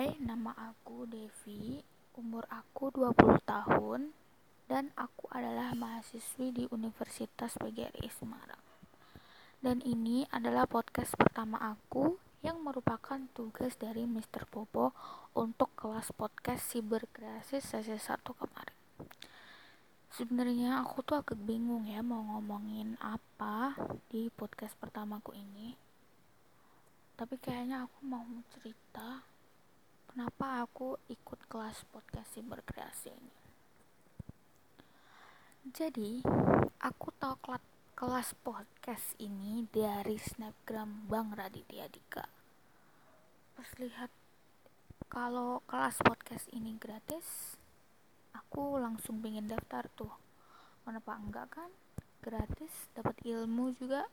Hai, nama aku Devi, umur aku 20 tahun, dan aku adalah mahasiswi di Universitas PGRI Semarang. Dan ini adalah podcast pertama aku yang merupakan tugas dari Mr. Popo untuk kelas podcast Siberkreasi sesi 1 kemarin. Sebenarnya aku tuh agak bingung ya mau ngomongin apa di podcast pertamaku ini. Tapi kayaknya aku mau cerita kenapa aku ikut kelas podcast berkreasi ini. Jadi, aku tahu kelas podcast ini dari snapgram Bang Raditya Dika. Pas lihat kalau kelas podcast ini gratis, aku langsung pengen daftar tuh. Kenapa enggak kan? Gratis, dapat ilmu juga.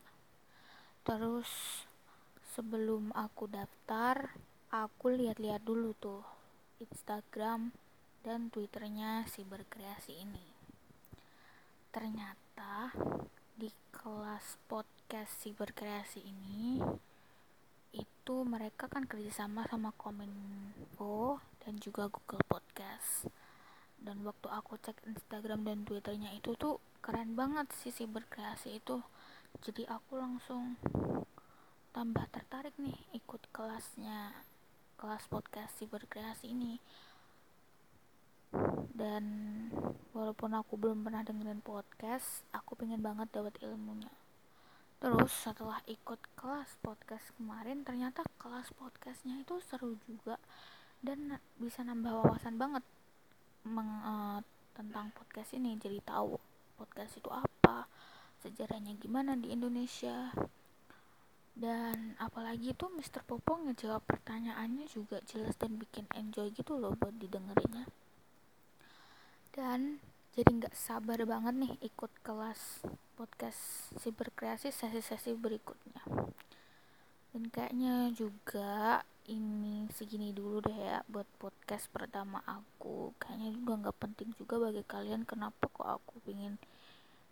Terus sebelum aku daftar, aku lihat-lihat dulu tuh Instagram dan Twitternya si berkreasi ini. Ternyata di kelas podcast si berkreasi ini itu mereka kan kerjasama sama Kominfo dan juga Google Podcast. Dan waktu aku cek Instagram dan Twitternya itu tuh keren banget sih si berkreasi itu. Jadi aku langsung tambah tertarik nih ikut kelasnya kelas podcast si berkreasi ini. Dan walaupun aku belum pernah dengerin podcast aku pengen banget dapat ilmunya. Terus setelah ikut kelas podcast kemarin ternyata kelas podcastnya itu seru juga dan bisa nambah wawasan banget meng, uh, tentang podcast ini. Jadi tahu podcast itu apa sejarahnya gimana di Indonesia dan apalagi tuh Mr. Popo ngejawab pertanyaannya juga jelas dan bikin enjoy gitu loh buat didengerinnya dan jadi nggak sabar banget nih ikut kelas podcast si berkreasi sesi-sesi berikutnya dan kayaknya juga ini segini dulu deh ya buat podcast pertama aku kayaknya juga nggak penting juga bagi kalian kenapa kok aku pingin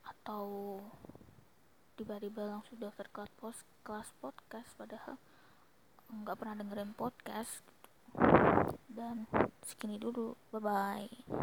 atau tiba-tiba langsung daftar kelas pos kelas podcast padahal nggak pernah dengerin podcast gitu. dan segini dulu bye bye